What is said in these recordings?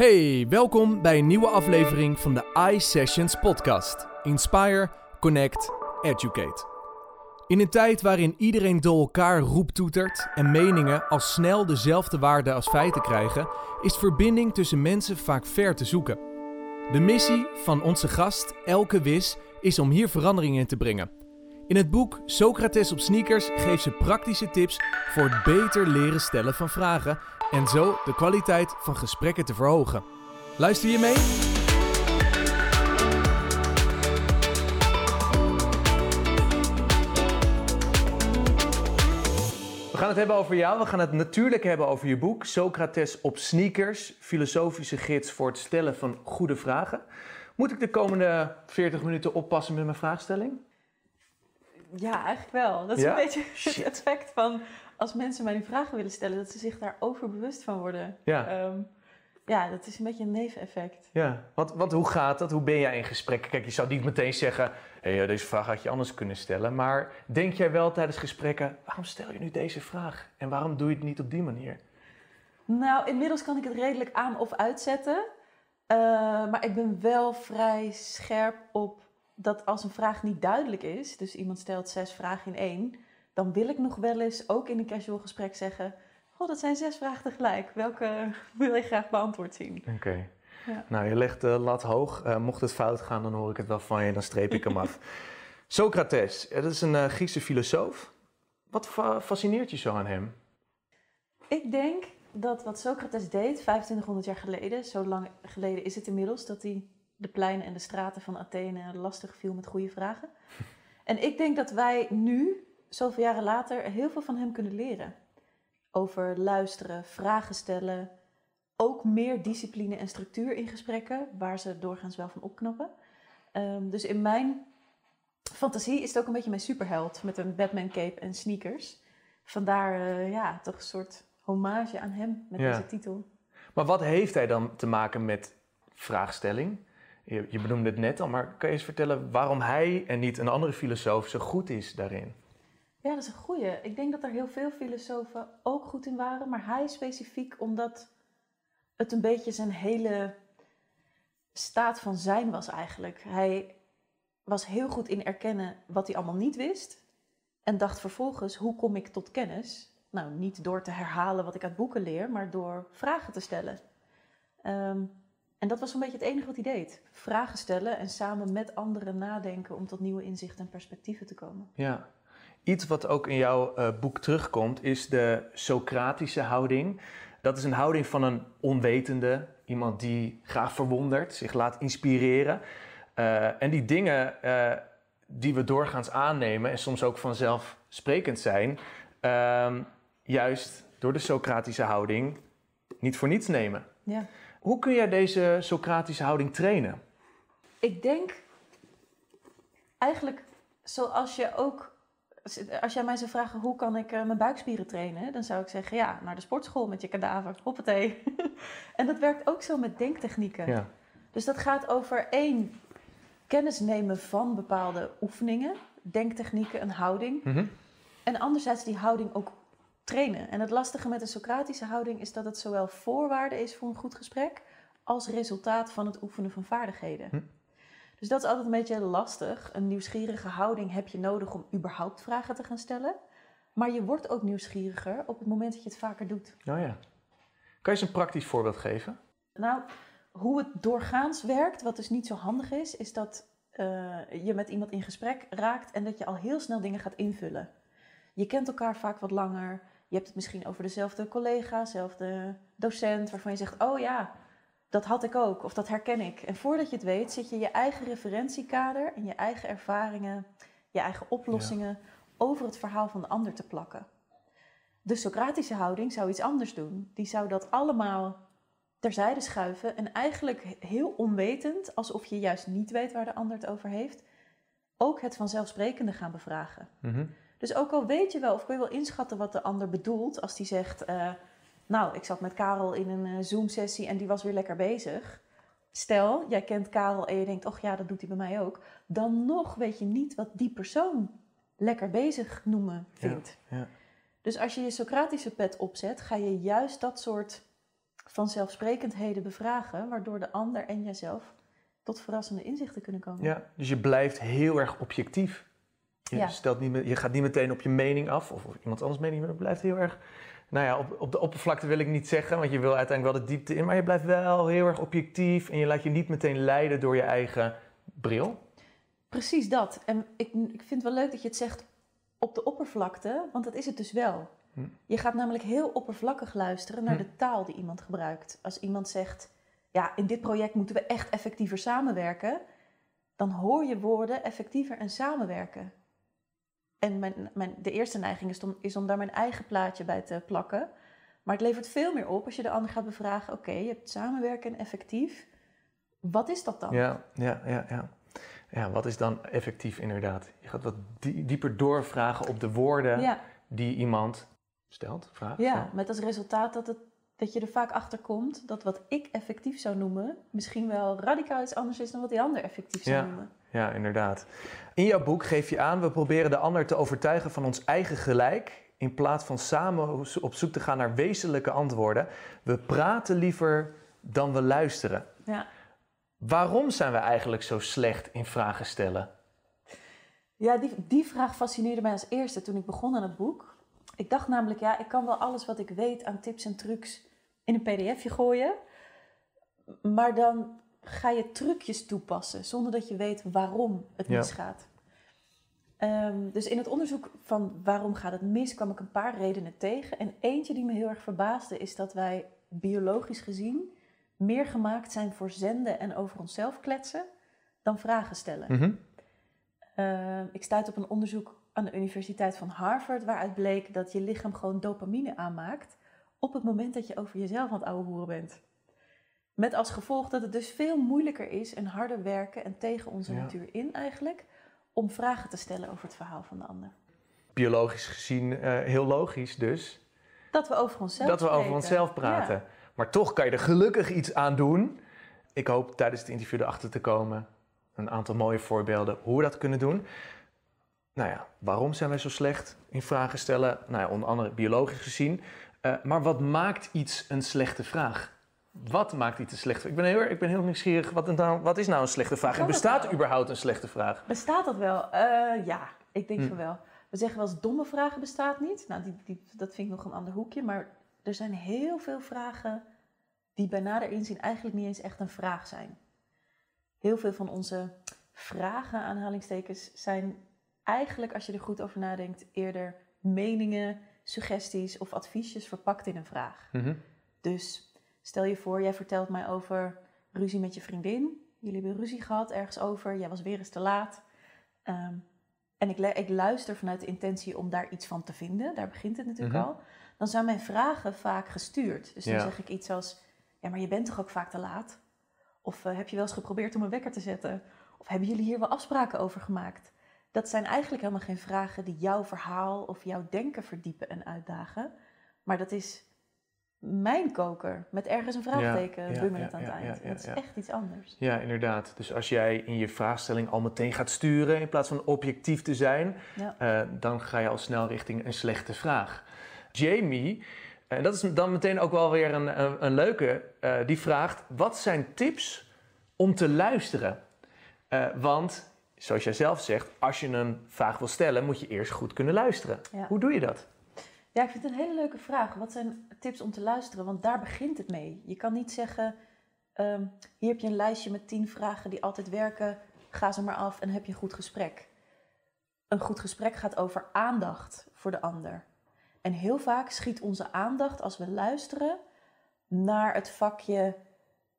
Hey, welkom bij een nieuwe aflevering van de iSessions podcast. Inspire, Connect, Educate. In een tijd waarin iedereen door elkaar roeptoetert en meningen al snel dezelfde waarde als feiten krijgen, is verbinding tussen mensen vaak ver te zoeken. De missie van onze gast, Elke Wis, is om hier verandering in te brengen. In het boek Socrates op sneakers geeft ze praktische tips voor het beter leren stellen van vragen en zo de kwaliteit van gesprekken te verhogen. Luister je mee? We gaan het hebben over jou. We gaan het natuurlijk hebben over je boek Socrates op sneakers, filosofische gids voor het stellen van goede vragen. Moet ik de komende 40 minuten oppassen met mijn vraagstelling? Ja, eigenlijk wel. Dat is Ja? een beetje het effect van als mensen mij nu vragen willen stellen, dat ze zich daar overbewust van worden. Ja. Ehm, ja, dat is een beetje een neveneffect. Ja, want, want hoe gaat dat? Hoe ben jij in gesprek? Kijk, je zou niet meteen zeggen, hey, deze vraag had je anders kunnen stellen. Maar denk jij wel tijdens gesprekken, waarom stel je nu deze vraag? En waarom doe je het niet op die manier? Nou, inmiddels kan ik het redelijk aan of uitzetten. Eh, maar ik ben wel vrij scherp op dat als een vraag niet duidelijk is, dus iemand stelt zes vragen in één, dan wil ik nog wel eens ook in een casual gesprek zeggen: Oh, dat zijn zes vragen tegelijk. Welke wil je graag beantwoord zien? Oké. Ja. Nou, je legt de lat hoog. Eh, mocht het fout gaan, dan hoor ik het wel van je. Dan streep ik hem af. Socrates, eh, dat is een eh, Griekse filosoof. Wat fa- fascineert je zo aan hem? Ik denk dat wat Socrates deed 2500 jaar geleden, zo lang geleden is het inmiddels, dat hij de pleinen en de straten van Athene lastig viel met goede vragen. En ik denk dat wij nu, zoveel jaren later, heel veel van hem kunnen leren. Over luisteren, vragen stellen, ook meer discipline en structuur in gesprekken, waar ze doorgaans wel van opknappen. Ehm, dus in mijn fantasie is het ook een beetje mijn superheld met een Batman cape en sneakers. Vandaar eh, ja, toch een soort hommage aan hem met Ja. deze titel. Maar wat heeft hij dan te maken met vraagstelling? Je, je benoemde het net al, maar kan je eens vertellen waarom hij en niet een andere filosoof zo goed is daarin? Ja, dat is een goeie. Ik denk dat er heel veel filosofen ook goed in waren, maar hij specifiek omdat het een beetje zijn hele staat van zijn was eigenlijk. Hij was heel goed in erkennen wat hij allemaal niet wist en dacht vervolgens, hoe kom ik tot kennis? Nou, niet door te herhalen wat ik uit boeken leer, maar door vragen te stellen. Ehm, en dat was een beetje het enige wat hij deed. Vragen stellen en samen met anderen nadenken om tot nieuwe inzichten en perspectieven te komen. Ja. Iets wat ook in jouw eh, boek terugkomt, is de Socratische houding. Dat is een houding van een onwetende, iemand die graag verwondert, zich laat inspireren. Eh, en die dingen eh, die we doorgaans aannemen en soms ook vanzelfsprekend zijn, ehm, juist door de Socratische houding niet voor niets nemen. Ja. Hoe kun jij deze Socratische houding trainen? Ik denk eigenlijk zoals je ook, als jij mij zou vragen hoe kan ik eh, mijn buikspieren trainen, dan zou ik zeggen ja, naar de sportschool met je kadaver, hoppatee. en dat werkt ook zo met denktechnieken. Ja. Dus dat gaat over één, kennis nemen van bepaalde oefeningen, denktechnieken, een houding. Mhm. En anderzijds die houding ook trainen. En het lastige met de Socratische houding is dat het zowel voorwaarde is voor een goed gesprek als resultaat van het oefenen van vaardigheden. Hm. Dus dat is altijd een beetje lastig. Een nieuwsgierige houding heb je nodig om überhaupt vragen te gaan stellen. Maar je wordt ook nieuwsgieriger op het moment dat je het vaker doet. Oh ja. Kan je eens een praktisch voorbeeld geven? Nou, hoe het doorgaans werkt, wat dus niet zo handig is, is dat eh, je met iemand in gesprek raakt en dat je al heel snel dingen gaat invullen. Je kent elkaar vaak wat langer. Je hebt het misschien over dezelfde collega, dezelfde docent, waarvan je zegt: Oh ja, dat had ik ook, of dat herken ik. En voordat je het weet, zit je je eigen referentiekader en je eigen ervaringen, je eigen oplossingen over het verhaal van de ander te plakken. De Socratische houding zou iets anders doen. Die zou dat allemaal terzijde schuiven en eigenlijk heel onwetend, alsof je juist niet weet waar de ander het over heeft, ook het vanzelfsprekende gaan bevragen. Mhm. Dus ook al weet je wel of kun je wel inschatten wat de ander bedoelt als die zegt, eh, nou, ik zat met Karel in een eh, Zoom-sessie en die was weer lekker bezig. Stel, jij kent Karel en je denkt, och ja, dat doet hij bij mij ook. Dan nog weet je niet wat die persoon lekker bezig noemen vindt. ja. Dus als je je Socratische pet opzet, ga je juist dat soort vanzelfsprekendheden bevragen, waardoor de ander en jijzelf tot verrassende inzichten kunnen komen. Ja, dus je blijft heel erg objectief. Je, Ja. stelt niet, je gaat niet meteen op je mening af of op iemand anders mening, maar je blijft heel erg. Nou ja, op, op de oppervlakte wil ik niet zeggen, want je wil uiteindelijk wel de diepte in, maar je blijft wel heel erg objectief en je laat je niet meteen leiden door je eigen bril. Precies dat. En ik, ik vind het wel leuk dat je het zegt op de oppervlakte, want dat is het dus wel. Hm. Je gaat namelijk heel oppervlakkig luisteren naar Hm. de taal die iemand gebruikt. Als iemand zegt, ja, in dit project moeten we echt effectiever samenwerken, dan hoor je woorden effectiever en samenwerken. En mijn, mijn, de eerste neiging is om, is om daar mijn eigen plaatje bij te plakken. Maar het levert veel meer op als je de ander gaat bevragen, oké, je hebt samenwerken en effectief. Wat is dat dan? Ja, ja, ja, ja. Ja, wat is dan effectief inderdaad? Je gaat wat die- dieper doorvragen op de woorden ja. die iemand stelt, vraagt. Ja, met als resultaat dat, het, dat je er vaak achter komt dat wat ik effectief zou noemen, misschien wel radicaal iets anders is dan wat die ander effectief zou Ja. noemen. Ja, inderdaad. In jouw boek geef je aan, we proberen de ander te overtuigen van ons eigen gelijk. In plaats van samen op zoek te gaan naar wezenlijke antwoorden. We praten liever dan we luisteren. Ja. Waarom zijn we eigenlijk zo slecht in vragen stellen? Ja, die, die vraag fascineerde mij als eerste toen ik begon aan het boek. Ik dacht namelijk, ja, ik kan wel alles wat ik weet aan tips en trucs in een pdfje gooien. Maar dan ga je trucjes toepassen zonder dat je weet waarom het Ja. misgaat. Ehm, dus in het onderzoek van waarom gaat het mis, kwam ik een paar redenen tegen. En eentje die me heel erg verbaasde is dat wij biologisch gezien meer gemaakt zijn voor zenden en over onszelf kletsen dan vragen stellen. Mhm. Uh, ik stuit op een onderzoek aan de Universiteit van Harvard, waaruit bleek dat je lichaam gewoon dopamine aanmaakt op het moment dat je over jezelf aan het ouwe hoeren bent. Met als gevolg dat het dus veel moeilijker is en harder werken en tegen onze Ja. natuur in eigenlijk, om vragen te stellen over het verhaal van de ander. Biologisch gezien eh, heel logisch dus. Dat we over onszelf dat we over spreken. onszelf praten. Ja. Maar toch kan je er gelukkig iets aan doen. Ik hoop tijdens het interview erachter te komen. Een aantal mooie voorbeelden hoe we dat kunnen doen. Nou ja, waarom zijn wij zo slecht in vragen stellen? Nou ja, onder andere biologisch gezien. Eh, maar wat maakt iets een slechte vraag? Wat maakt iets een slechte vraag? Ik ben heel, ik ben heel nieuwsgierig. Wat, nou, wat is nou een slechte vraag? En bestaat überhaupt een slechte vraag? Bestaat dat wel? Eh, ja, ik denk Hm. van wel. We zeggen wel eens domme vragen bestaat niet. Nou, die, die, dat vind ik nog een ander hoekje. Maar er zijn heel veel vragen die bij nader inzien eigenlijk niet eens echt een vraag zijn. Heel veel van onze vragen, aanhalingstekens, zijn eigenlijk, als je er goed over nadenkt, eerder meningen, suggesties of adviesjes verpakt in een vraag. Mhm. Dus stel je voor, jij vertelt mij over ruzie met je vriendin. Jullie hebben ruzie gehad ergens over. Jij was weer eens te laat. Ehm, en ik, ik luister vanuit de intentie om daar iets van te vinden. Daar begint het natuurlijk Mhm. al. Dan zijn mijn vragen vaak gestuurd. Dus dan Ja. zeg ik iets als: Ja, maar je bent toch ook vaak te laat? Of eh, heb je wel eens geprobeerd om een wekker te zetten? Of hebben jullie hier wel afspraken over gemaakt? Dat zijn eigenlijk helemaal geen vragen die jouw verhaal of jouw denken verdiepen en uitdagen. Maar dat is mijn koker met ergens een vraagteken ja, bummelend ja, aan het eind. dat is echt iets anders. Ja, inderdaad. Dus als jij in je vraagstelling al meteen gaat sturen in plaats van objectief te zijn, eh, dan ga je al snel richting een slechte vraag. Jamie, en dat is dan meteen ook wel weer een, een, een leuke, eh, die vraagt: wat zijn tips om te luisteren? Eh, want, zoals jij zelf zegt, als je een vraag wil stellen, moet je eerst goed kunnen luisteren. Hoe doe je dat? Ja, ik vind het een hele leuke vraag. Wat zijn tips om te luisteren? Want daar begint het mee. Je kan niet zeggen, ehm, hier heb je een lijstje met tien vragen die altijd werken. Ga ze maar af en heb je een goed gesprek. Een goed gesprek gaat over aandacht voor de ander. En heel vaak schiet onze aandacht als we luisteren naar het vakje,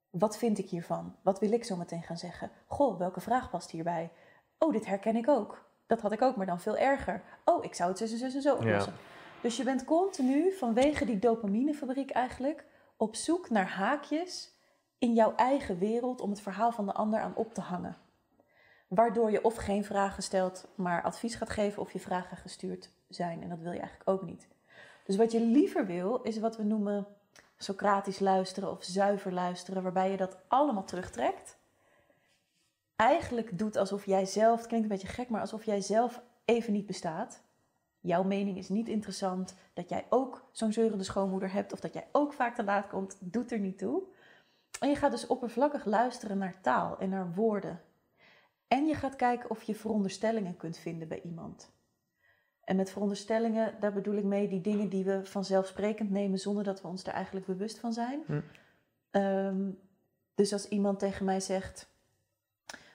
wat vind ik hiervan? Wat wil ik zo meteen gaan zeggen? Goh, welke vraag past hierbij? Oh, dit herken ik ook. Dat had ik ook, maar dan veel erger. Oh, ik zou het zus en zus en zo oplossen. Dus je bent continu vanwege die dopaminefabriek eigenlijk op zoek naar haakjes in jouw eigen wereld om het verhaal van de ander aan op te hangen. Waardoor je of geen vragen stelt, maar advies gaat geven of je vragen gestuurd zijn. En dat wil je eigenlijk ook niet. Dus wat je liever wil, is wat we noemen Socratisch luisteren of zuiver luisteren, waarbij je dat allemaal terugtrekt. Eigenlijk doet alsof jij zelf, het klinkt een beetje gek, maar alsof jij zelf even niet bestaat. Jouw mening is niet interessant. Dat jij ook zo'n zeurende schoonmoeder hebt of dat jij ook vaak te laat komt, doet er niet toe. En je gaat dus oppervlakkig luisteren naar taal en naar woorden. En je gaat kijken of je veronderstellingen kunt vinden bij iemand. En met veronderstellingen, daar bedoel ik mee die dingen die we vanzelfsprekend nemen zonder dat we ons er eigenlijk bewust van zijn. Hm. Ehm, dus als iemand tegen mij zegt: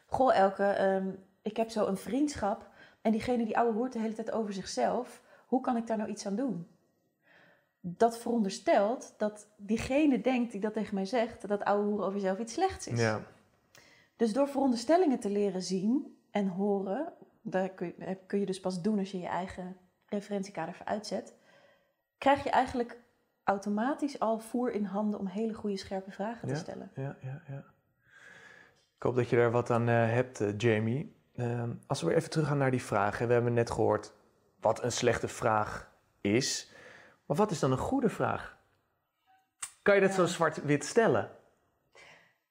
Goh, Elke, ehm, ik heb zo een vriendschap en diegene die ouwe hoort de hele tijd over zichzelf. Hoe kan ik daar nou iets aan doen? Dat veronderstelt dat diegene denkt die dat tegen mij zegt, dat ouwe hoeren over jezelf iets slechts is. Ja. Dus door veronderstellingen te leren zien en horen, dat kun je, kun je dus pas doen als je je eigen referentiekader even uitzet, krijg je eigenlijk automatisch al voer in handen om hele goede scherpe vragen te Ja. stellen. Ja, ja, ja. Ik hoop dat je daar wat aan eh, hebt, eh, Jamie. Ehm, als we weer even teruggaan naar die vragen. We hebben net gehoord wat een slechte vraag is. Maar wat is dan een goede vraag? Kan je dat Ja. zo zwart-wit stellen?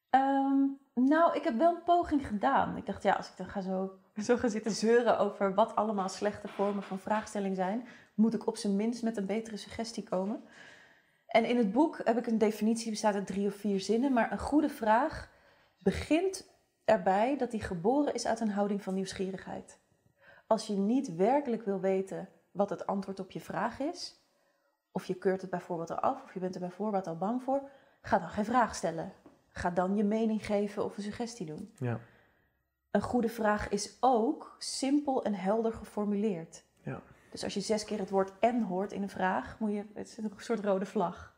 Ehm, nou, ik heb wel een poging gedaan. Ik dacht, ja, als ik dan ga zo, zo gaan zitten zeuren over wat allemaal slechte vormen van vraagstelling zijn, moet ik op zijn minst met een betere suggestie komen. En in het boek heb ik een definitie, bestaat uit drie of vier zinnen, maar een goede vraag begint erbij dat die geboren is uit een houding van nieuwsgierigheid. Als je niet werkelijk wil weten wat het antwoord op je vraag is, of je keurt het bijvoorbeeld al af, of je bent er bij voorbaat al bang voor, ga dan geen vraag stellen. Ga dan je mening geven of een suggestie doen. Ja. Een goede vraag is ook simpel en helder geformuleerd. Ja. Dus als je zes keer het woord en hoort in een vraag, moet je, het is een soort rode vlag.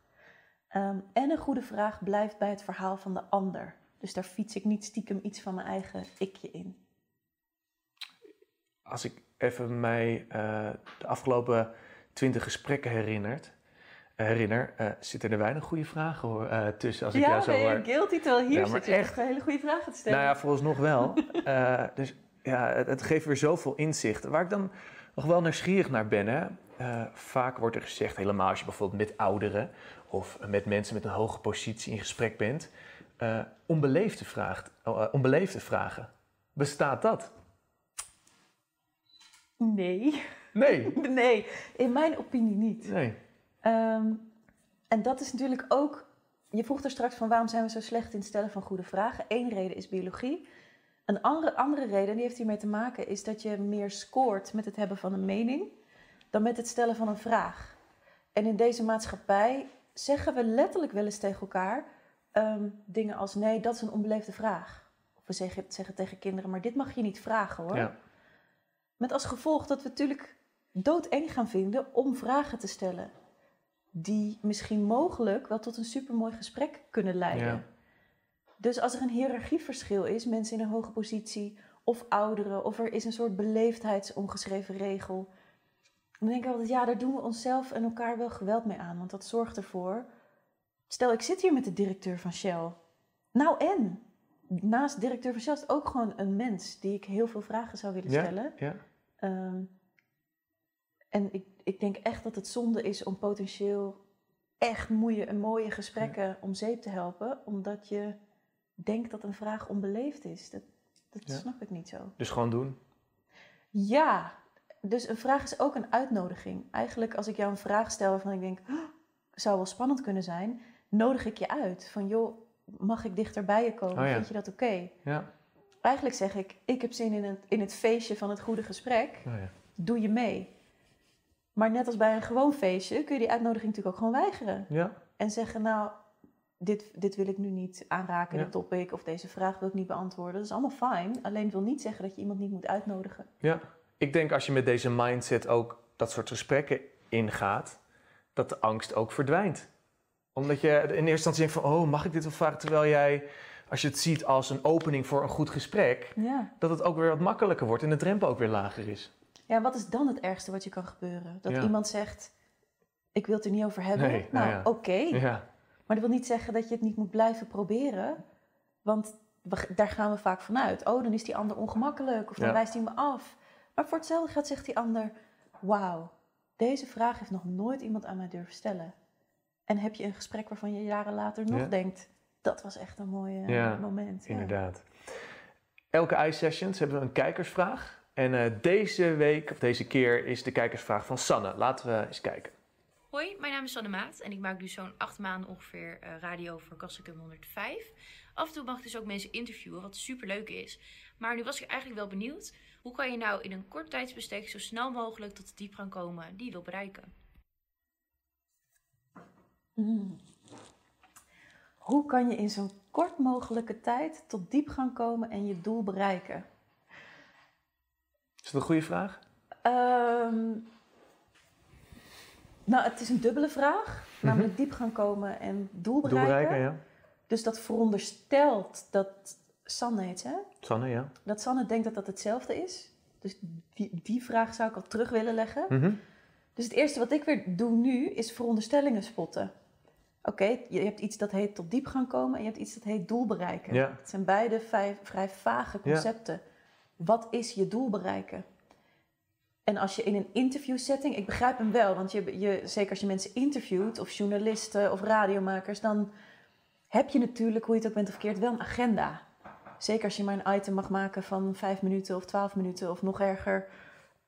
Ehm, en een goede vraag blijft bij het verhaal van de ander. Dus daar fiets ik niet stiekem iets van mijn eigen ikje in. Als ik even mij eh, de afgelopen twintig gesprekken herinnert, herinner, eh, zitten er weinig goede vragen hoor, eh, tussen. Als ik ja, jou zo hoor. guilty terwijl hier Ja, maar zit je echt. hele goede vragen te stellen. Nou ja, vooralsnog wel. Eh, dus ja, het, het geeft weer zoveel inzicht. Waar ik dan nog wel nieuwsgierig naar ben. Hè? eh, vaak wordt er gezegd, helemaal als je bijvoorbeeld met ouderen of met mensen met een hoge positie in gesprek bent, eh, onbeleefde, vraagt, eh, onbeleefde vragen. Bestaat dat? Nee. Nee. nee, in mijn opinie niet. Nee. Ehm, en dat is natuurlijk ook. Je vroeg er straks van waarom zijn we zo slecht in het stellen van goede vragen. Eén reden is biologie. Een andere, andere reden, die heeft hiermee te maken, is dat je meer scoort met het hebben van een mening dan met het stellen van een vraag. En in deze maatschappij zeggen we letterlijk wel eens tegen elkaar ehm, dingen als: nee, dat is een onbeleefde vraag. Of we zeggen, zeggen tegen kinderen: maar dit mag je niet vragen hoor. Ja. Met als gevolg dat we natuurlijk doodeng gaan vinden om vragen te stellen. Die misschien mogelijk wel tot een supermooi gesprek kunnen leiden. Ja. Dus als er een hiërarchieverschil is, mensen in een hoge positie of ouderen, of er is een soort beleefdheidsongeschreven regel, dan denk ik altijd, ja, daar doen we onszelf en elkaar wel geweld mee aan. Want dat zorgt ervoor. Stel, ik zit hier met de directeur van Shell. Nou en? Naast directeur van Shell is het ook gewoon een mens die ik heel veel vragen zou willen Ja? stellen. Ja. Ehm, en ik, ik denk echt dat het zonde is om potentieel echt mooie, en mooie gesprekken om zeep te helpen, omdat je denkt dat een vraag onbeleefd is. Dat, dat Ja. snap ik niet zo. Dus gewoon doen. Ja, dus een vraag is ook een uitnodiging. Eigenlijk als ik jou een vraag stel waarvan ik denk, "Oh, zou wel spannend kunnen zijn, nodig ik je uit. Van joh, mag ik dichterbij je komen? Oh ja. Vind je dat oké? Ja. Eigenlijk zeg ik, ik heb zin in het, in het feestje van het goede gesprek. Oh, ja. doe je mee. Maar net als bij een gewoon feestje kun je die uitnodiging natuurlijk ook gewoon weigeren. ja. En zeggen, nou, dit, dit wil ik nu niet aanraken, Ja. dit topic, of deze vraag wil ik niet beantwoorden. Dat is allemaal fijn. Alleen wil niet zeggen dat je iemand niet moet uitnodigen. Ja, ik denk als je met deze mindset ook dat soort gesprekken ingaat, dat de angst ook verdwijnt. Omdat je in eerste instantie denkt van, oh, mag ik dit wel vragen? Terwijl jij, als je het ziet als een opening voor een goed gesprek, Ja. dat het ook weer wat makkelijker wordt en de drempel ook weer lager is. Ja, wat is dan het ergste wat je kan gebeuren? Dat Ja. iemand zegt, ik wil het er niet over hebben. Nee, nou, nou ja. oké. Ja, Maar dat wil niet zeggen dat je het niet moet blijven proberen. Want we- daar gaan we vaak vanuit. Oh, dan is die ander ongemakkelijk of dan wijst hij me af. Maar voor hetzelfde gaat zegt die ander... Wauw, deze vraag heeft nog nooit iemand aan mij durven stellen. En heb je een gesprek waarvan je jaren later nog Ja. denkt... Dat was echt een mooi eh, Ja, moment. Ja. inderdaad. Elke iSessions hebben we een kijkersvraag. En eh, deze week, of deze keer, is de kijkersvraag van Sanne. Laten we eens kijken. Hoi, mijn naam is Sanne Maat en ik maak nu zo'n acht maanden ongeveer uh, radio voor Kassikum 105. Af en toe mag ik dus ook mensen interviewen, wat super leuk is. Maar nu was ik eigenlijk wel benieuwd, hoe kan je nou in een kort tijdsbestek zo snel mogelijk tot de diepgang komen die je wil bereiken? Mm. Hoe kan je in zo'n kort mogelijke tijd tot diepgang komen en je doel bereiken? Is dat een goede vraag? Um, nou, het is een dubbele vraag. Mhm. Namelijk diep gaan komen en doel bereiken. Doel bereiken ja. Dus dat veronderstelt dat Sanne heet, hè? Sanne, ja. Dat Sanne denkt dat dat hetzelfde is. Dus die, die vraag zou ik al terug willen leggen. Mhm. Dus het eerste wat ik weer doe nu is veronderstellingen spotten. Oké, je hebt iets dat heet tot diep gaan komen en je hebt iets dat heet doel bereiken. Ja. Het zijn beide vrij vage concepten. Wat is je doel bereiken? En als je in een interviewsetting, ik begrijp hem wel, want je, je, zeker als je mensen interviewt, of journalisten of radiomakers, dan heb je natuurlijk, hoe je het ook bent of verkeerd, wel een agenda. Zeker als je maar een item mag maken van vijf minuten of twaalf minuten of nog erger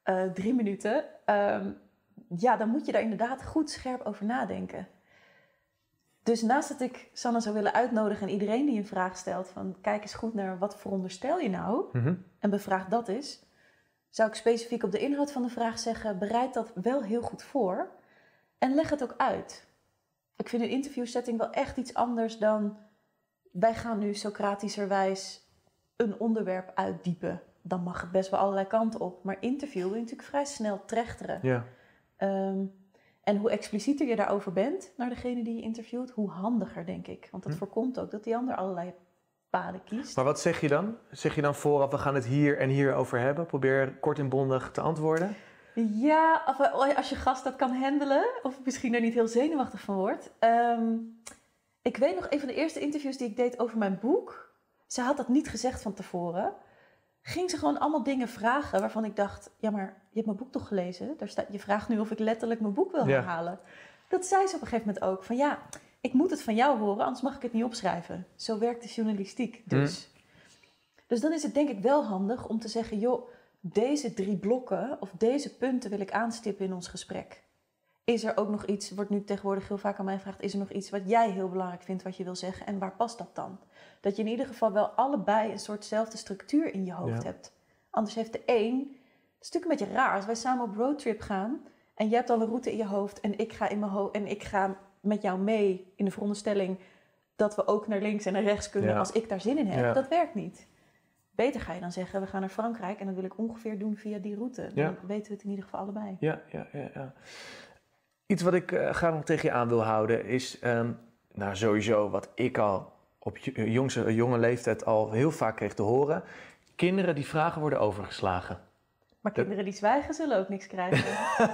uh, drie minuten. Um, ja, dan moet je daar inderdaad goed scherp over nadenken. Dus naast dat ik Sanne zou willen uitnodigen en iedereen die een vraag stelt, van kijk eens goed naar wat veronderstel je nou mhm. en bevraag dat eens, zou ik specifiek op de inhoud van de vraag zeggen, bereid dat wel heel goed voor en leg het ook uit. Ik vind een interviewsetting wel echt iets anders dan wij gaan nu Socratischerwijs een onderwerp uitdiepen. Dan mag het best wel allerlei kanten op. Maar interview wil je natuurlijk vrij snel trechteren. Ja. Ehm, en hoe explicieter je daarover bent naar degene die je interviewt, hoe handiger, denk ik. Want dat hm. voorkomt ook dat die ander allerlei paden kiest. Maar wat zeg je dan? Zeg je dan vooraf, we gaan het hier en hier over hebben? Probeer kort en bondig te antwoorden. Ja, of eh, als je gast dat kan handelen, of misschien er niet heel zenuwachtig van wordt. Ehm, ik weet nog, een van de eerste interviews die ik deed over mijn boek. Ze had dat niet gezegd van tevoren. Ging ze gewoon allemaal dingen vragen waarvan ik dacht: ja, maar je hebt mijn boek toch gelezen? Daar staat, je vraagt nu of ik letterlijk mijn boek wil herhalen. Dat zei ze op een gegeven moment ook: van ja, ik moet het van jou horen, anders mag ik het niet opschrijven. Zo werkt de journalistiek dus. Mm. Dus dan is het denk ik wel handig om te zeggen: joh, deze drie blokken of deze punten wil ik aanstippen in ons gesprek. Is er ook nog iets, wordt nu tegenwoordig heel vaak aan mij gevraagd, is er nog iets wat jij heel belangrijk vindt wat je wil zeggen en waar past dat dan? Dat je in ieder geval wel allebei een soortzelfde structuur in je hoofd hebt. Anders heeft de een, het is natuurlijk een beetje raar, als wij samen op roadtrip gaan en jij hebt al een route in je hoofd en ik ga in mijn hoofd en ik ga met jou mee in de veronderstelling dat we ook naar links en naar rechts kunnen als ik daar zin in heb. Dat werkt niet. Beter ga je dan zeggen, we gaan naar Frankrijk en dat wil ik ongeveer doen via die route. Dan weten we het in ieder geval allebei. Ja, ja, ja. ja. Iets wat ik uh, graag nog tegen je aan wil houden is, um, nou sowieso wat ik al op jongse, jonge leeftijd al heel vaak kreeg te horen. Kinderen die vragen worden overgeslagen. Maar kinderen die zwijgen zullen ook niks krijgen.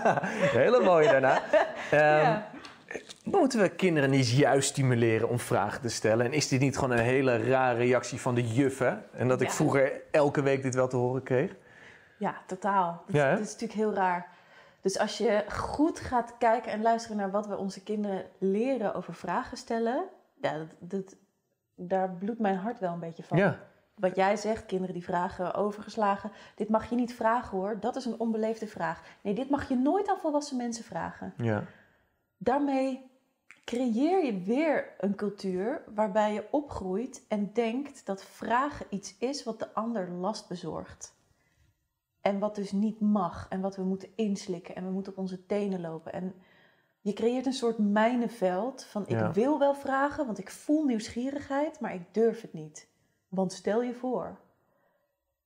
Hele mooie daarna. Um, Moeten we kinderen niet juist stimuleren om vragen te stellen? En is dit niet gewoon een hele rare reactie van de juffen? En dat ik vroeger elke week dit wel te horen kreeg? Ja, totaal. Dat, ja, dat is natuurlijk heel raar. Dus als je goed gaat kijken en luisteren naar wat we onze kinderen leren over vragen stellen, ja, dat, dat, daar bloedt mijn hart wel een beetje van. Ja. Wat jij zegt, kinderen die vragen overgeslagen. Dit mag je niet vragen hoor, dat is een onbeleefde vraag. Nee, dit mag je nooit aan volwassen mensen vragen. Ja. Daarmee creëer je weer een cultuur waarbij je opgroeit en denkt dat vragen iets is wat de ander last bezorgt. En wat dus niet mag en wat we moeten inslikken en we moeten op onze tenen lopen. En je creëert een soort mijnenveld van ik wil wel vragen, want ik voel nieuwsgierigheid, maar ik durf het niet. Want stel je voor.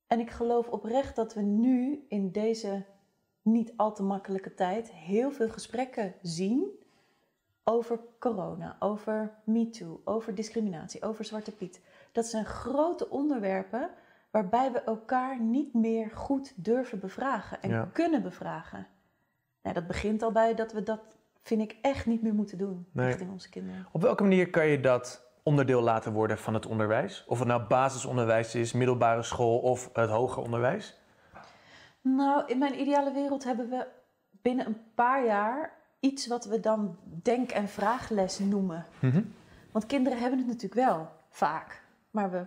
En ik geloof oprecht dat we nu in deze niet al te makkelijke tijd heel veel gesprekken zien over corona, over MeToo, over discriminatie, over Zwarte Piet. Dat zijn grote onderwerpen waarbij we elkaar niet meer goed durven bevragen en kunnen bevragen. Nou, dat begint al bij dat we dat, vind ik, echt niet meer moeten doen nee. richting onze kinderen. Op welke manier kan je dat onderdeel laten worden van het onderwijs? Of het nou basisonderwijs is, middelbare school of het hoger onderwijs? Nou, in mijn ideale wereld hebben we binnen een paar jaar iets wat we dan denk- en vraagles noemen. Mhm. Want kinderen hebben het natuurlijk wel vaak, maar we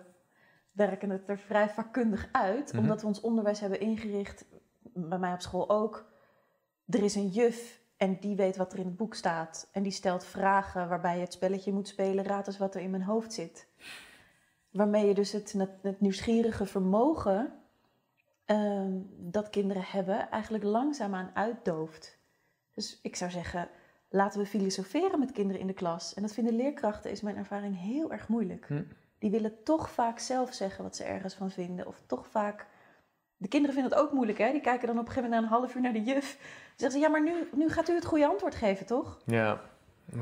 werken het er vrij vakkundig uit, Mhm. omdat we ons onderwijs hebben ingericht, bij mij op school ook. Er is een juf en die weet wat er in het boek staat. En die stelt vragen waarbij je het spelletje moet spelen, raad eens wat er in mijn hoofd zit. Waarmee je dus het, het, nieuwsgierige vermogen ehm, dat kinderen hebben, eigenlijk langzaamaan uitdooft. Dus ik zou zeggen, laten we filosoferen met kinderen in de klas. En dat vinden leerkrachten, is mijn ervaring, heel erg moeilijk. Hm. Die willen toch vaak zelf zeggen wat ze ergens van vinden. Of toch vaak... De kinderen vinden het ook moeilijk, hè? Die kijken dan op een gegeven moment na een half uur naar de juf. Dan zeggen ze, ja, maar nu, nu gaat u het goede antwoord geven, toch? Ja. Ja.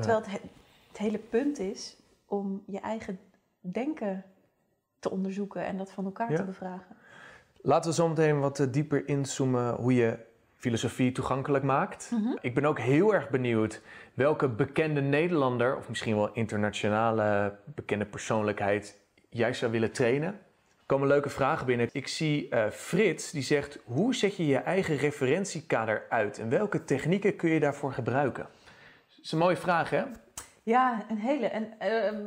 Terwijl het, he- het hele punt is om je eigen denken te onderzoeken en dat van elkaar Ja. te bevragen. Laten we zo meteen wat eh, dieper inzoomen hoe je filosofie toegankelijk maakt. Mhm. Ik ben ook heel erg benieuwd welke bekende Nederlander, of misschien wel internationale bekende persoonlijkheid, jij zou willen trainen. Er komen leuke vragen binnen. Ik zie eh, Frits die zegt: hoe zet je je eigen referentiekader uit en welke technieken kun je daarvoor gebruiken? Dat is een mooie vraag, hè? Ja, een hele. En, ehm,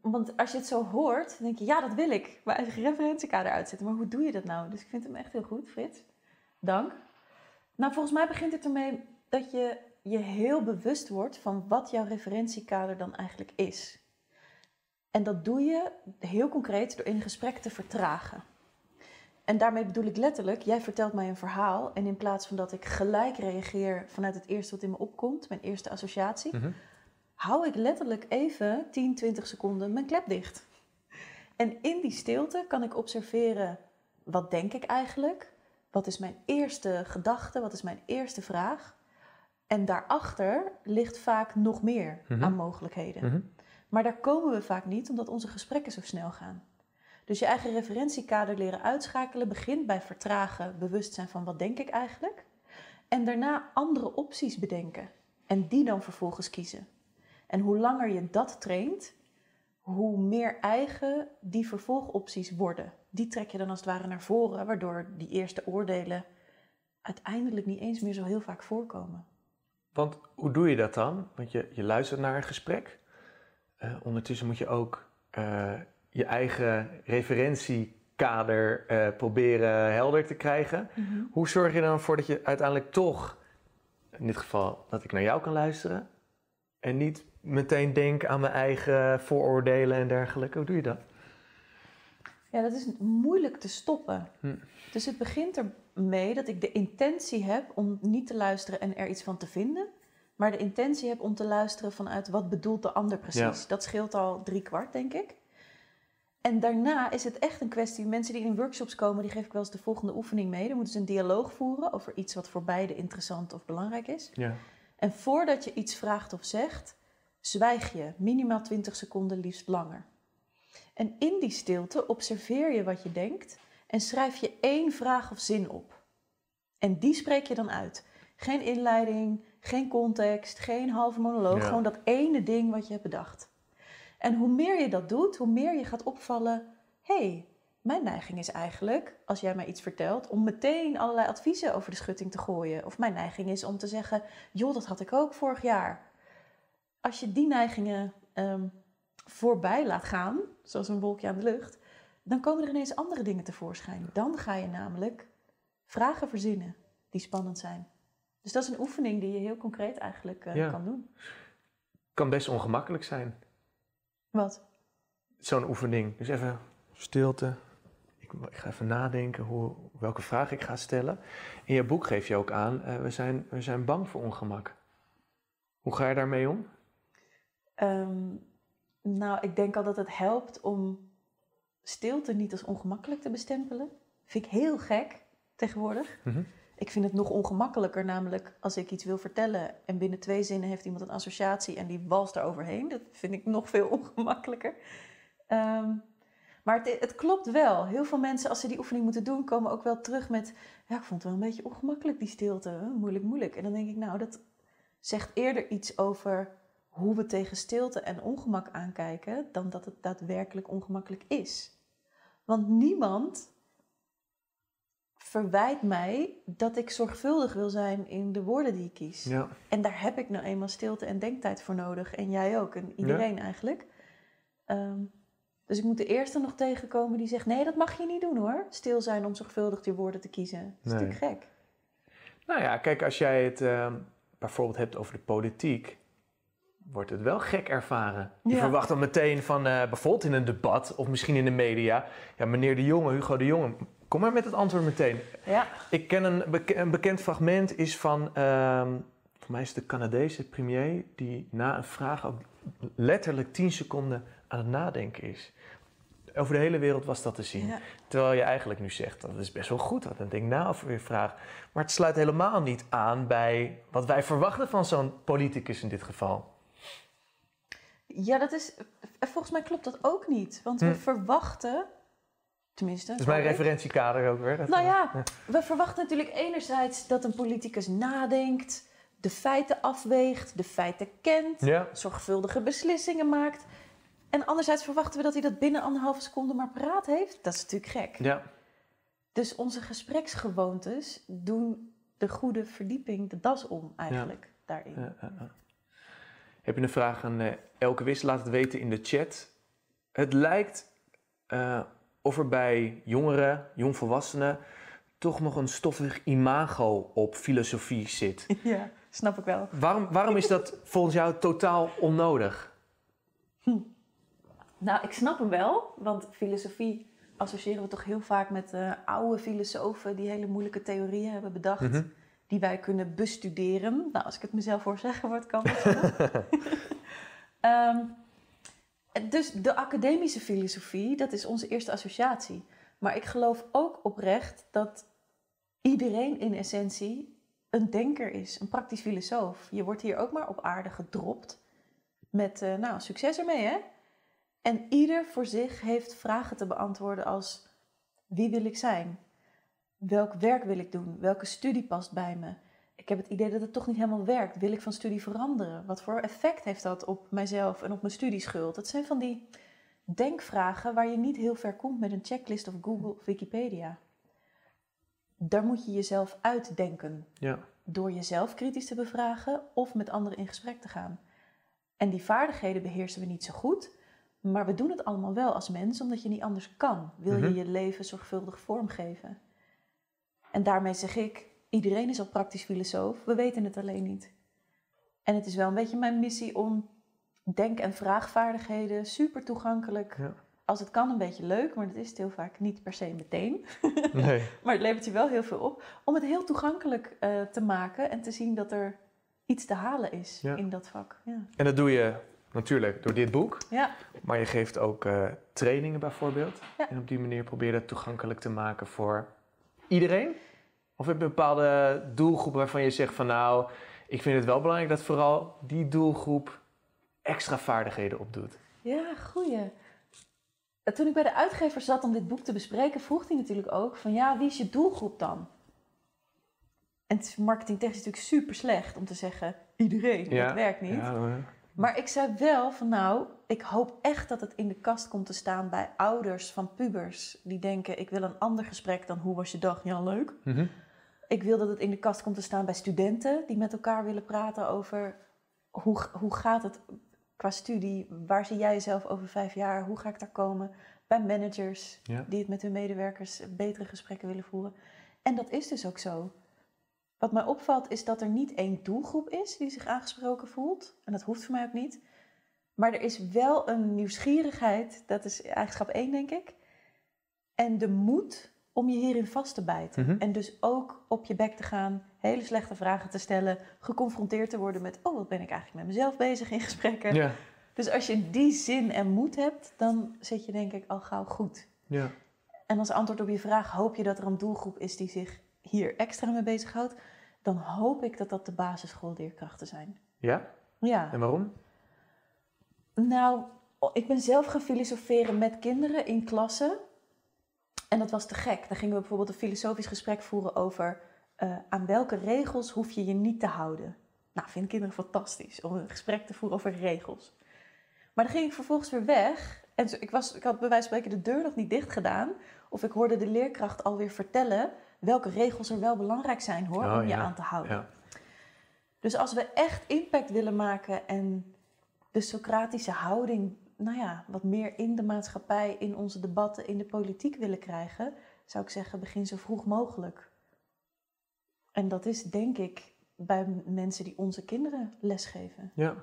want als je het zo hoort, dan denk je, ja, dat wil ik. Mijn eigen referentiekader uitzetten. Maar hoe doe je dat nou? Dus ik vind hem echt heel goed, Frits. Dank. Nou, volgens mij begint het ermee dat je je heel bewust wordt van wat jouw referentiekader dan eigenlijk is. En dat doe je heel concreet door in gesprek te vertragen. En daarmee bedoel ik letterlijk, jij vertelt mij een verhaal en in plaats van dat ik gelijk reageer vanuit het eerste wat in me opkomt, mijn eerste associatie, Mhm. hou ik letterlijk even 10, 20 seconden mijn klep dicht. En in die stilte kan ik observeren, wat denk ik eigenlijk? Wat is mijn eerste gedachte? Wat is mijn eerste vraag? En daarachter ligt vaak nog meer Mhm. aan mogelijkheden. Mhm. Maar daar komen we vaak niet omdat onze gesprekken zo snel gaan. Dus je eigen referentiekader leren uitschakelen begint bij vertragen, bewust zijn van wat denk ik eigenlijk. En daarna andere opties bedenken en die dan vervolgens kiezen. En hoe langer je dat traint, hoe meer eigen die vervolgopties worden. Die trek je dan als het ware naar voren, waardoor die eerste oordelen uiteindelijk niet eens meer zo heel vaak voorkomen. Want hoe doe je dat dan? Want je, je luistert naar een gesprek. Eh, ondertussen moet je ook eh, je eigen referentiekader eh, proberen helder te krijgen. Hoe zorg je dan voor dat je uiteindelijk toch, in dit geval, dat ik naar jou kan luisteren en niet meteen denk aan mijn eigen vooroordelen en dergelijke? Hoe doe je dat? Ja, dat is moeilijk te stoppen. Hm. Dus het begint ermee dat ik de intentie heb om niet te luisteren en er iets van te vinden. Maar de intentie heb om te luisteren vanuit wat bedoelt de ander precies. Ja. Dat scheelt al drie kwart, denk ik. En daarna is het echt een kwestie. Mensen die in workshops komen, die geef ik wel eens de volgende oefening mee. Dan moeten ze een dialoog voeren over iets wat voor beide interessant of belangrijk is. Ja. En voordat je iets vraagt of zegt, zwijg je minimaal 20 seconden, liefst langer. En in die stilte observeer je wat je denkt en schrijf je één vraag of zin op. En die spreek je dan uit. Geen inleiding, geen context, geen halve monoloog, Ja. gewoon dat ene ding wat je hebt bedacht. En hoe meer je dat doet, hoe meer je gaat opvallen: hé, hey, mijn neiging is eigenlijk, als jij mij iets vertelt, om meteen allerlei adviezen over de schutting te gooien. Of mijn neiging is om te zeggen: joh, dat had ik ook vorig jaar. Als je die neigingen ehm, voorbij laat gaan, zoals een wolkje aan de lucht, dan komen er ineens andere dingen tevoorschijn. Dan ga je namelijk vragen verzinnen die spannend zijn. Dus dat is een oefening die je heel concreet eigenlijk eh, Ja. kan doen. Kan best ongemakkelijk zijn, Wat? zo'n oefening. Dus even stilte. Ik, ik ga even nadenken hoe, welke vraag ik ga stellen. In je boek geef je ook aan, eh, we, zijn, we zijn bang voor ongemak. Hoe ga je daarmee om? Ehm, nou, ik denk al dat het helpt om stilte niet als ongemakkelijk te bestempelen. Vind ik heel gek tegenwoordig. Mhm. Ik vind het nog ongemakkelijker, namelijk als ik iets wil vertellen en binnen twee zinnen heeft iemand een associatie en die walst er overheen. Dat vind ik nog veel ongemakkelijker. Ehm, maar het, het klopt wel. Heel veel mensen, als ze die oefening moeten doen, komen ook wel terug met: Ja, ik vond het wel een beetje ongemakkelijk, die stilte. Moeilijk, moeilijk. En dan denk ik, nou, dat zegt eerder iets over hoe we tegen stilte en ongemak aankijken, dan dat het daadwerkelijk ongemakkelijk is. Want niemand verwijt mij dat ik zorgvuldig wil zijn in de woorden die ik kies. Ja. En daar heb ik nou eenmaal stilte en denktijd voor nodig. En jij ook. En iedereen eigenlijk. Ehm, Dus ik moet de eerste nog tegenkomen die zegt: nee, dat mag je niet doen hoor. Stil zijn om zorgvuldig je woorden te kiezen. Dat is Nee. natuurlijk gek. Nou ja, kijk, als jij het eh, bijvoorbeeld hebt over de politiek, wordt het wel gek ervaren. Je verwacht dan meteen van, eh, bijvoorbeeld in een debat of misschien in de media, ja, meneer de Jonge, Hugo de Jonge, kom maar met het antwoord meteen. Ja, Ik ken een, beke- een bekend fragment, is van, ehm voor mij is het de Canadese premier, die na een vraag ook letterlijk 10 seconden aan het nadenken is. Over de hele wereld was dat te zien. ja. Terwijl je eigenlijk nu zegt, dat is best wel goed, dat dan denk na over je vraag. Maar het sluit helemaal niet aan bij wat wij verwachten van zo'n politicus in dit geval. Ja dat is. Volgens mij klopt dat ook niet. Want we Hm. verwachten. Tenminste. Dat is mijn referentiekader ook weer. Nou ja, we verwachten natuurlijk enerzijds dat een politicus nadenkt, de feiten afweegt, de feiten kent, Ja, zorgvuldige beslissingen maakt. En anderzijds verwachten we dat hij dat binnen anderhalve seconde maar paraat heeft. Dat is natuurlijk gek. ja. Dus onze gespreksgewoontes doen de goede verdieping de das om eigenlijk daarin. ja, ja, ja. Heb je een vraag aan eh, Elke Wis? Laat het weten in de chat. Het lijkt eh, of er bij jongeren, jongvolwassenen, toch nog een stoffig imago op filosofie zit. Ja, snap ik wel. Waarom, waarom is dat volgens jou totaal onnodig? Nou, ik snap hem wel, want filosofie associëren we toch heel vaak met eh, oude filosofen die hele moeilijke theorieën hebben bedacht, Mhm. Die wij kunnen bestuderen. Nou, als ik het mezelf hoor zeggen, wordt kan dat. Ehm, dus de academische filosofie, dat is onze eerste associatie. Maar ik geloof ook oprecht dat iedereen in essentie een denker is, een praktisch filosoof. Je wordt hier ook maar op aarde gedropt met, eh, nou, succes ermee hè. En ieder voor zich heeft vragen te beantwoorden als wie wil ik zijn? Welk werk wil ik doen? Welke studie past bij me? Ik heb het idee dat het toch niet helemaal werkt. Wil ik van studie veranderen? Wat voor effect heeft dat op mijzelf en op mijn studieschuld? Dat zijn van die denkvragen waar je niet heel ver komt met een checklist of Google of Wikipedia. Daar moet je jezelf uitdenken Ja. door jezelf kritisch te bevragen of met anderen in gesprek te gaan. En die vaardigheden beheersen we niet zo goed, maar we doen het allemaal wel als mens omdat je niet anders kan. Wil je Mhm. je leven zorgvuldig vormgeven? En daarmee zeg ik, iedereen is al praktisch filosoof, we weten het alleen niet. En het is wel een beetje mijn missie om denk- en vraagvaardigheden super toegankelijk, Ja. als het kan een beetje leuk, maar dat is het heel vaak niet per se meteen. Nee. Maar het levert je wel heel veel op. Om het heel toegankelijk eh, te maken en te zien dat er iets te halen is Ja. in dat vak. Ja. En dat doe je natuurlijk door dit boek, ja. maar je geeft ook eh, trainingen bijvoorbeeld. En op die manier probeer je dat toegankelijk te maken voor iedereen? Of heb je een bepaalde doelgroep waarvan je zegt van nou, ik vind het wel belangrijk dat vooral die doelgroep extra vaardigheden opdoet? Ja, goeie. Eh, Toen ik bij de uitgever zat om dit boek te bespreken, vroeg hij natuurlijk ook van ja, wie is je doelgroep dan? En het is marketingtechnisch natuurlijk super slecht om te zeggen iedereen, Ja, dat werkt niet. Ja, Maar ik zei wel van nou, ik hoop echt dat het in de kast komt te staan bij ouders van pubers die denken ik wil een ander gesprek dan hoe was je dag? Ja, leuk. mhm. Ik wil dat het in de kast komt te staan bij studenten die met elkaar willen praten over hoe, hoe gaat het qua studie, waar zie jij jezelf over vijf jaar, hoe ga ik daar komen? Bij managers Ja. die het met hun medewerkers betere gesprekken willen voeren. En dat is dus ook zo. Wat mij opvalt is dat er niet één doelgroep is die zich aangesproken voelt. En dat hoeft voor mij ook niet. Maar er is wel een nieuwsgierigheid, dat is eigenschap één denk ik. En de moed om je hierin vast te bijten. Mhm. En dus ook op je bek te gaan, hele slechte vragen te stellen, geconfronteerd te worden met, oh wat ben ik eigenlijk met mezelf bezig in gesprekken. ja, Dus als je die zin en moed hebt, dan zit je denk ik al gauw goed. ja. En als antwoord op je vraag, hoop je dat er een doelgroep is die zich hier extra mee bezighoudt, dan hoop ik dat dat de basisschoolleerkrachten zijn. Ja? Ja. En waarom? Nou, ik ben zelf gaan filosoferen met kinderen in klassen. En dat was te gek. Dan gingen we bijvoorbeeld een filosofisch gesprek voeren over eh, aan welke regels hoef je je niet te houden. Nou, vinden kinderen fantastisch om een gesprek te voeren over regels. Maar dan ging ik vervolgens weer weg. En ik, was, ik had bij wijze van spreken de deur nog niet dicht gedaan. Of ik hoorde de leerkracht alweer vertellen welke regels er wel belangrijk zijn hoor, Oh, om je ja. aan te houden. Ja. Dus als we echt impact willen maken en de Socratische houding nou ja, wat meer in de maatschappij, in onze debatten, in de politiek willen krijgen, zou ik zeggen, begin zo vroeg mogelijk. En dat is denk ik bij mensen die onze kinderen lesgeven. Ja.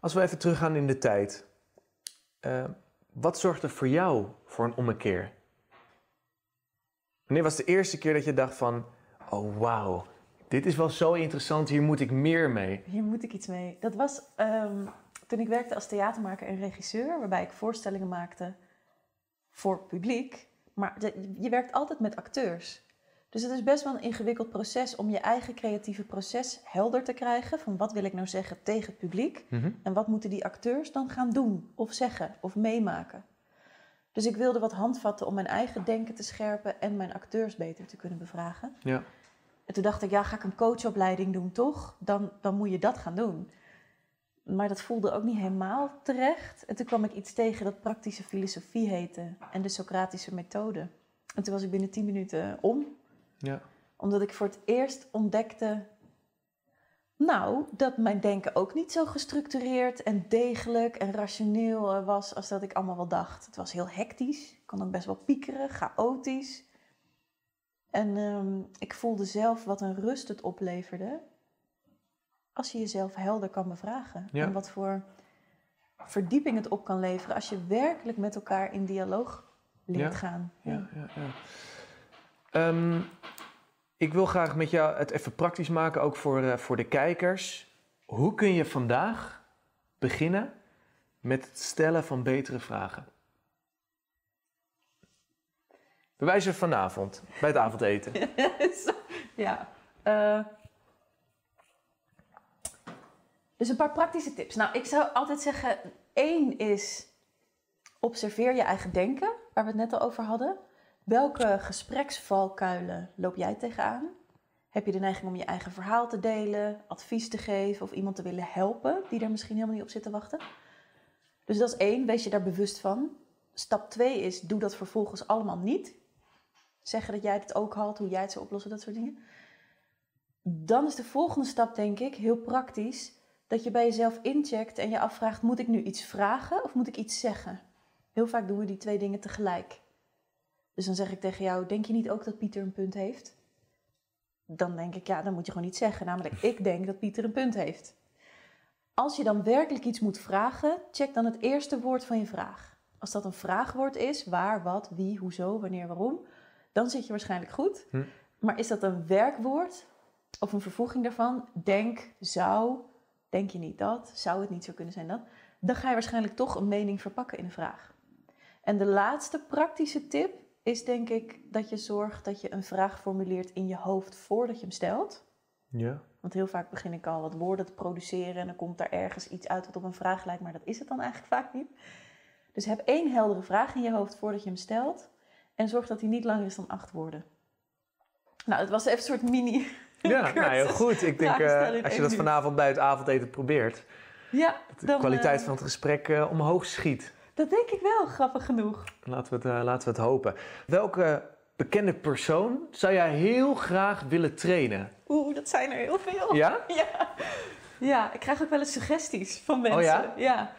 Als we even teruggaan in de tijd. Uh, wat zorgde voor jou voor een ommekeer? Wanneer was de eerste keer dat je dacht van... Oh, wauw, dit is wel zo interessant, hier moet ik meer mee. Hier moet ik iets mee. Dat was um, toen ik werkte als theatermaker en regisseur... waarbij ik voorstellingen maakte voor publiek. Maar je werkt altijd met acteurs. Dus het is best wel een ingewikkeld proces om je eigen creatieve proces helder te krijgen. Van wat wil ik nou zeggen tegen het publiek? Mhm. En wat moeten die acteurs dan gaan doen of zeggen of meemaken? Dus ik wilde wat handvatten om mijn eigen denken te scherpen en mijn acteurs beter te kunnen bevragen. Ja. En toen dacht ik, ja, ga ik een coachopleiding doen, toch? Dan, dan moet je dat gaan doen. Maar dat voelde ook niet helemaal terecht. En toen kwam ik iets tegen dat praktische filosofie heette en de Socratische methode. En toen was ik binnen tien minuten om. Ja. Omdat ik voor het eerst ontdekte, nou, dat mijn denken ook niet zo gestructureerd en degelijk en rationeel eh, was als dat ik allemaal wel dacht. Het was heel hectisch, ik kon ook best wel piekeren, chaotisch. En ehm, ik voelde zelf wat een rust het opleverde als je jezelf helder kan bevragen. Ja. En wat voor verdieping het op kan leveren als je werkelijk met elkaar in dialoog leert Ja. gaan. Ja, ja, ja. Ehm, ik wil graag met jou het even praktisch maken, ook voor, eh, voor de kijkers. Hoe kun je vandaag beginnen met het stellen van betere vragen? Bij wijze van vanavond, bij het avondeten. ja. eh, dus een paar praktische tips. Nou, ik zou altijd zeggen: één is observeer je eigen denken, waar we het net al over hadden. Welke gespreksvalkuilen loop jij tegenaan? Heb je de neiging om je eigen verhaal te delen, advies te geven of iemand te willen helpen die er misschien helemaal niet op zit te wachten? Dus dat is één, wees je daar bewust van. Stap twee is, doe dat vervolgens allemaal niet. Zeggen dat jij het ook had, hoe jij het zou oplossen, dat soort dingen. Dan is de volgende stap, denk ik, heel praktisch, dat je bij jezelf incheckt en je afvraagt, moet ik nu iets vragen of moet ik iets zeggen? Heel vaak doen we die twee dingen tegelijk. Dus dan zeg ik tegen jou, denk je niet ook dat Pieter een punt heeft? Dan denk ik, ja, dan moet je gewoon iets zeggen. Namelijk, ik denk dat Pieter een punt heeft. Als je dan werkelijk iets moet vragen, check dan het eerste woord van je vraag. Als dat een vraagwoord is, waar, wat, wie, hoezo, wanneer, waarom, dan zit je waarschijnlijk goed. Hm. Maar is dat een werkwoord of een vervoeging daarvan? Denk, zou, denk je niet dat, zou het niet zo kunnen zijn dat? Dan ga je waarschijnlijk toch een mening verpakken in een vraag. En de laatste praktische tip is denk ik dat je zorgt dat je een vraag formuleert in je hoofd voordat je hem stelt. Ja. Want heel vaak begin ik al wat woorden te produceren en dan komt daar ergens iets uit wat op een vraag lijkt, maar dat is het dan eigenlijk vaak niet. Dus heb één heldere vraag in je hoofd voordat je hem stelt en zorg dat hij niet langer is dan acht woorden. Nou, het was even een soort mini. Ja, nou heel goed. Ik denk, in als je dat vanavond bij het avondeten probeert, Ja, de kwaliteit eh, van het gesprek eh, omhoog schiet. dat denk ik wel, grappig genoeg. Laten we, het, laten we het hopen. Welke bekende persoon zou jij heel graag willen trainen? Oeh, dat zijn er heel veel. Ja? Ja. Ja, ik krijg ook wel eens suggesties van mensen. Oh ja? Ja.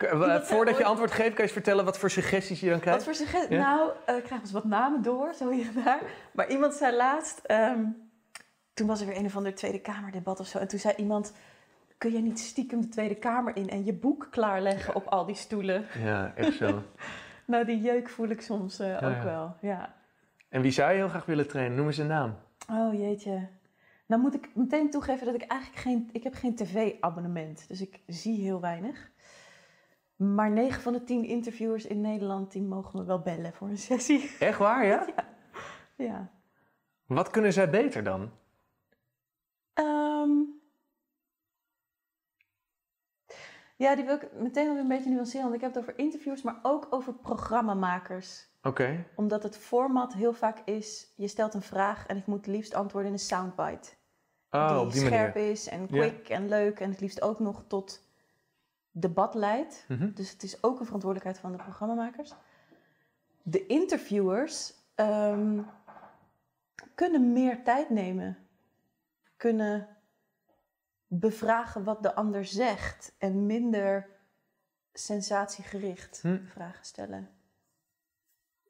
Voordat je ooit- antwoord geeft, kan je eens vertellen wat voor suggesties je dan Wat krijgt? voor suggesties? Ja? Nou, ik krijg eens wat namen door, zo hier en daar. Maar iemand zei laatst, ehm, toen was er weer een of ander Tweede Kamerdebat of zo. En toen zei iemand, kun jij niet stiekem de Tweede Kamer in en je boek klaarleggen op al die stoelen? Ja, echt zo. Nou, die jeuk voel ik soms eh, ook ja. wel, ja. En wie zou je heel graag willen trainen? Noem eens een naam. Oh jeetje. Nou moet ik meteen toegeven dat ik eigenlijk geen... Ik heb geen tv-abonnement, dus ik zie heel weinig. Maar 9 van de 10 interviewers in Nederland, die mogen me wel bellen voor een sessie. Echt waar, ja? Ja. Wat kunnen zij beter dan? Ehm. ja, die wil ik meteen wel weer een beetje nuanceren. Want ik heb het over interviews, maar ook over programmamakers. Oké. Omdat het format heel vaak is, je stelt een vraag en ik moet het liefst antwoorden in een soundbite. Oh, die, scherp manier. is en Ja. quick en leuk en het liefst ook nog tot debat leidt. Mhm. Dus het is ook een verantwoordelijkheid van de programmamakers. De interviewers ehm, kunnen meer tijd nemen. Kunnen bevragen wat de ander zegt. En minder sensatiegericht Hm. vragen stellen.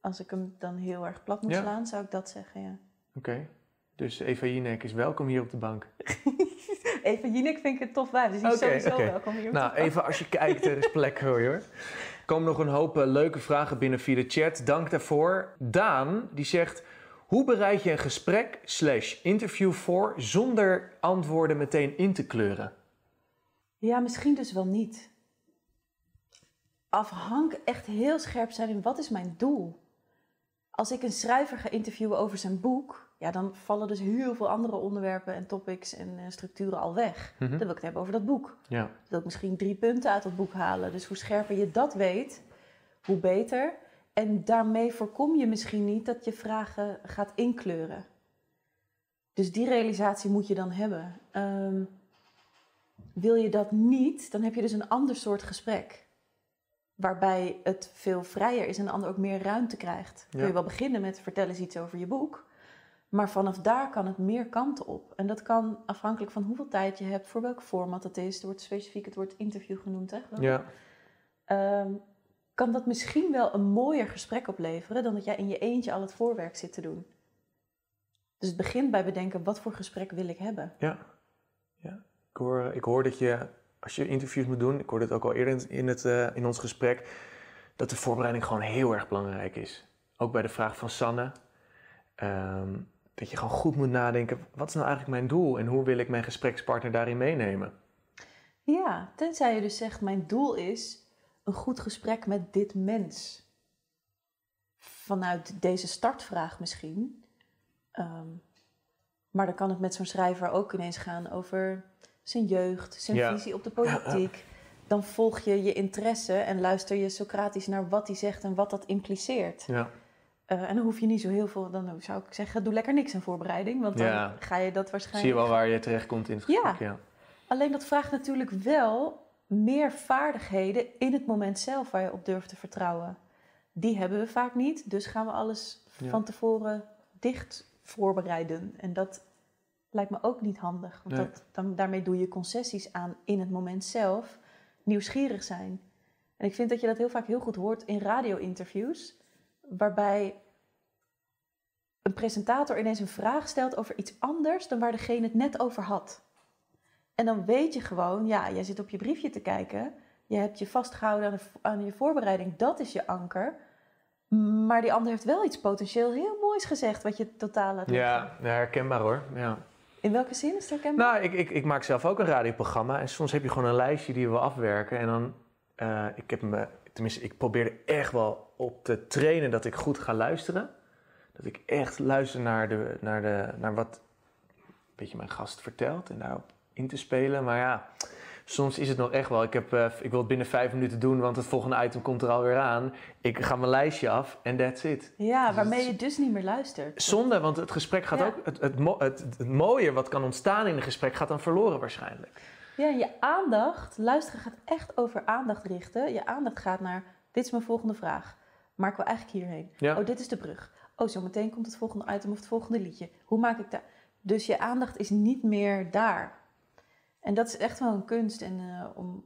Als ik hem dan heel erg plat moet Ja. slaan, zou ik dat zeggen, ja. Oké. Dus Eva Jinek is welkom hier op de bank. Eva Jinek vind ik een tof wijf, dus die is sowieso oké. welkom hier. op Nou, de bank. even als je kijkt, er is plek voor je hoor. Er komen nog een hoop eh, leuke vragen binnen via de chat. Dank daarvoor. Daan, die zegt... Hoe bereid je een gesprek slash interview voor zonder antwoorden meteen in te kleuren? Ja, misschien dus wel niet. Afhank echt heel scherp zijn in wat is mijn doel. Als ik een schrijver ga interviewen over zijn boek, ja, dan vallen dus heel veel andere onderwerpen en topics en eh, structuren al weg. Mhm. Dan wil ik het hebben over dat boek. Ja. Dan wil ik misschien drie punten uit dat boek halen. Dus hoe scherper je dat weet, hoe beter. En daarmee voorkom je misschien niet dat je vragen gaat inkleuren. Dus die realisatie moet je dan hebben. Ehm, wil je dat niet, dan heb je dus een ander soort gesprek. Waarbij het veel vrijer is en de ander ook meer ruimte krijgt. Kun je wel beginnen met vertel eens iets over je boek. Maar vanaf daar kan het meer kanten op. En dat kan afhankelijk van hoeveel tijd je hebt, voor welk format het is. Er wordt specifiek het woord interview genoemd, hè? Ja. Ehm, kan dat misschien wel een mooier gesprek opleveren dan dat jij in je eentje al het voorwerk zit te doen. Dus het begint bij bedenken, wat voor gesprek wil ik hebben? Ja. ja. Ik, hoor, ik hoor dat je, als je interviews moet doen, ik hoorde het ook al eerder in, in het, eh, in ons gesprek, dat de voorbereiding gewoon heel erg belangrijk is. Ook bij de vraag van Sanne. ehm, dat je gewoon goed moet nadenken, wat is nou eigenlijk mijn doel en hoe wil ik mijn gesprekspartner daarin meenemen? Ja, tenzij je dus zegt, mijn doel is een goed gesprek met dit mens. Vanuit deze startvraag misschien. Ehm, maar dan kan het met zo'n schrijver ook ineens gaan over zijn jeugd, zijn Ja. visie op de politiek. Dan volg je je interesse en luister je Socratisch naar wat hij zegt en wat dat impliceert. Ja. Eh, en dan hoef je niet zo heel veel, dan zou ik zeggen, doe lekker niks aan voorbereiding. Want dan Ja. ga je dat waarschijnlijk Zie je wel waar je terecht komt in het gesprek? Ja. Alleen dat vraagt natuurlijk wel meer vaardigheden in het moment zelf waar je op durft te vertrouwen. Die hebben we vaak niet, dus gaan we alles Ja. van tevoren dicht voorbereiden. En dat lijkt me ook niet handig, want Nee. dat, dan, daarmee doe je concessies aan in het moment zelf. Nieuwsgierig zijn. En ik vind dat je dat heel vaak heel goed hoort in radio-interviews, waarbij een presentator ineens een vraag stelt over iets anders dan waar degene het net over had. En dan weet je gewoon, ja, jij zit op je briefje te kijken. Je hebt je vastgehouden aan, de, aan je voorbereiding. Dat is je anker. Maar die ander heeft wel iets potentieel heel moois gezegd, wat je totaal laat. Ja, ja, herkenbaar hoor. Ja. In welke zin is het herkenbaar? Nou, ik, ik, ik maak zelf ook een radioprogramma en soms heb je gewoon een lijstje die we afwerken. En dan, eh, ik heb me, tenminste, ik probeer er echt wel op te trainen dat ik goed ga luisteren. Dat ik echt luister naar, de, naar, de, naar wat een beetje mijn gast vertelt en daarop in te spelen. Maar ja, soms is het nog echt wel, ik, heb, eh, ik wil het binnen vijf minuten doen, want het volgende item komt er alweer aan. Ik ga mijn lijstje af en that's it. ja, waarmee je dus niet meer luistert. Zonde, want het gesprek gaat Ja. ook, het, het, het, het mooie wat kan ontstaan in een gesprek gaat dan verloren waarschijnlijk. Ja, je aandacht, luisteren gaat echt over aandacht richten. Je aandacht gaat naar, dit is mijn volgende vraag. Maar ik wil eigenlijk hierheen. Ja. Oh, dit is de brug. Oh, zo meteen komt het volgende item of het volgende liedje. Hoe maak ik dat? Dus je aandacht is niet meer daar. En dat is echt wel een kunst en, eh, om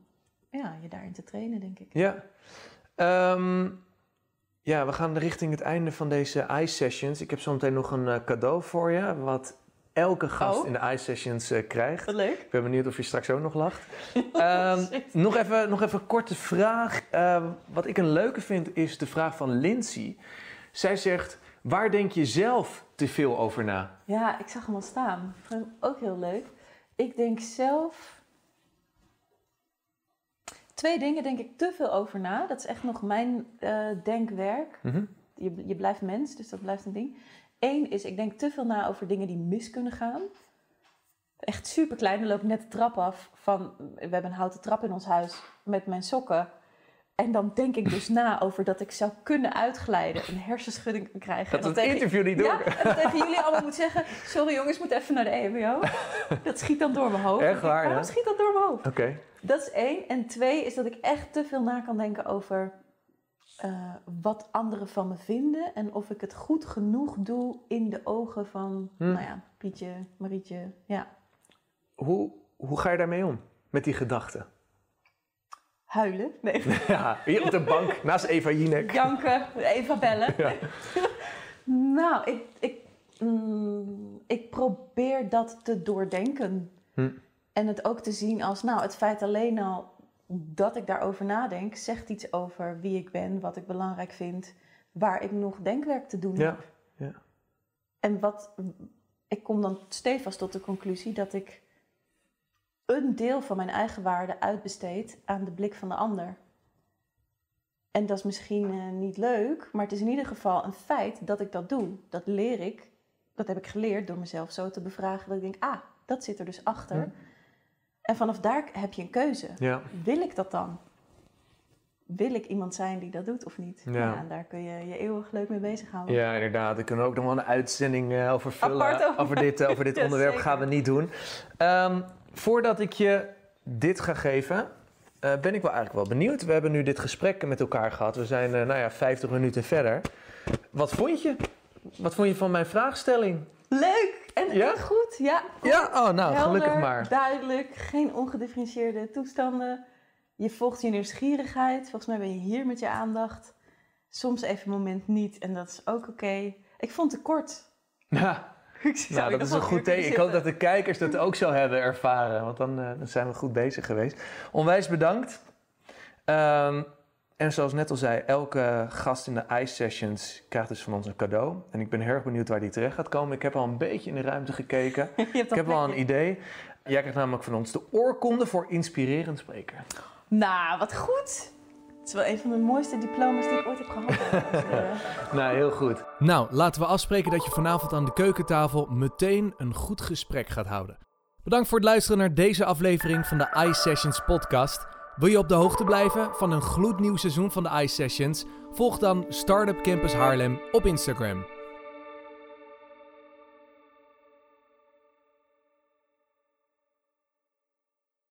ja, je daarin te trainen, denk ik. Ja. Ehm, ja, we gaan richting het einde van deze Ice Sessions. Ik heb zo meteen nog een eh, cadeau voor je, wat elke gast Oh. in de Ice Sessions eh, krijgt. Wat leuk. Ik ben benieuwd of je straks ook nog lacht. Ehm, nog, even, nog even een korte vraag. Ehm, wat ik een leuke vind is de vraag van Lindsay. Zij zegt, waar denk je zelf te veel over na? Ja, ik zag hem al staan. Ik vond hem ook heel leuk. Ik denk zelf... Twee dingen denk ik te veel over na. Dat is echt nog mijn eh, denkwerk. Mhm. je, je blijft mens, dus dat blijft een ding. Eén is, ik denk te veel na over dingen die mis kunnen gaan. Echt super klein. Dan loop ik net de trap af van... We hebben een houten trap in ons huis met mijn sokken. En dan denk ik dus na over dat ik zou kunnen uitglijden. Een hersenschudding kan krijgen. Dat en het interview niet door. Ja, en dat tegen jullie allemaal moet zeggen... Sorry jongens, moet even naar de EMBO. Dat schiet dan door mijn hoofd. Echt waar, Waarom schiet dat door mijn hoofd? Oké. Dat is één. En twee is dat ik echt te veel na kan denken over eh, wat anderen van me vinden. En of ik het goed genoeg doe in de ogen van, Hm. nou ja, Pietje, Marietje. Ja. Hoe, hoe ga je daarmee om? Met die gedachten? Huilen? Nee. Ja, hier op de bank naast Eva Jinek. Janken, even bellen. Ja. Nou, ik, ik, mm, ik probeer dat te doordenken. Hm. En het ook te zien als, nou, het feit alleen al dat ik daarover nadenk, zegt iets over wie ik ben, wat ik belangrijk vind, waar ik nog denkwerk te doen Ja, heb. ja. En wat, ik kom dan stevast tot de conclusie dat ik een deel van mijn eigen waarde uitbesteed aan de blik van de ander. En dat is misschien eh, niet leuk, maar het is in ieder geval een feit dat ik dat doe. Dat leer ik, dat heb ik geleerd door mezelf zo te bevragen dat ik denk, ah, dat zit er dus achter. Ja. En vanaf daar heb je een keuze. Ja. Wil ik dat dan? Wil ik iemand zijn die dat doet of niet? Ja. en daar kun je je eeuwig leuk mee bezighouden. Ja, inderdaad. We kunnen ook nog wel een uitzending eh, over vullen. Over- dit, eh, over dit Ja, onderwerp zeker. gaan we niet doen. Ehm, voordat ik je dit ga geven, eh, ben ik wel eigenlijk wel benieuwd. We hebben nu dit gesprek met elkaar gehad. We zijn, nou ja, 50 minuten verder. Wat vond je? Wat vond je van mijn vraagstelling? Leuk en, Ja? en goed. Ja, goed. Ja, oh nou, Helder, gelukkig maar. duidelijk, geen ongedifferentieerde toestanden. Je volgt je nieuwsgierigheid. Volgens mij ben je hier met je aandacht. Soms even een moment niet en dat is ook oké. Ik vond het kort. Ja, nou, dat is een goed teken. Ik hoop dat de kijkers dat ook zo hebben ervaren. Want dan, eh, dan zijn we goed bezig geweest. Onwijs bedankt. Ehm, en zoals net al zei, elke gast in de Ice Sessions krijgt dus van ons een cadeau. En ik ben heel erg benieuwd waar die terecht gaat komen. Ik heb al een beetje in de ruimte gekeken. Ik heb al een idee. Jij krijgt namelijk van ons de oorkonde voor inspirerend spreken. Nou, wat goed. Het is wel een van de mooiste diploma's die ik ooit heb gehad. Nou, heel goed. Nou, laten we afspreken dat je vanavond aan de keukentafel meteen een goed gesprek gaat houden. Bedankt voor het luisteren naar deze aflevering van de Ice Sessions podcast. Wil je op de hoogte blijven van een gloednieuw seizoen van de Ice Sessions? Volg dan Startup Campus Haarlem op Instagram.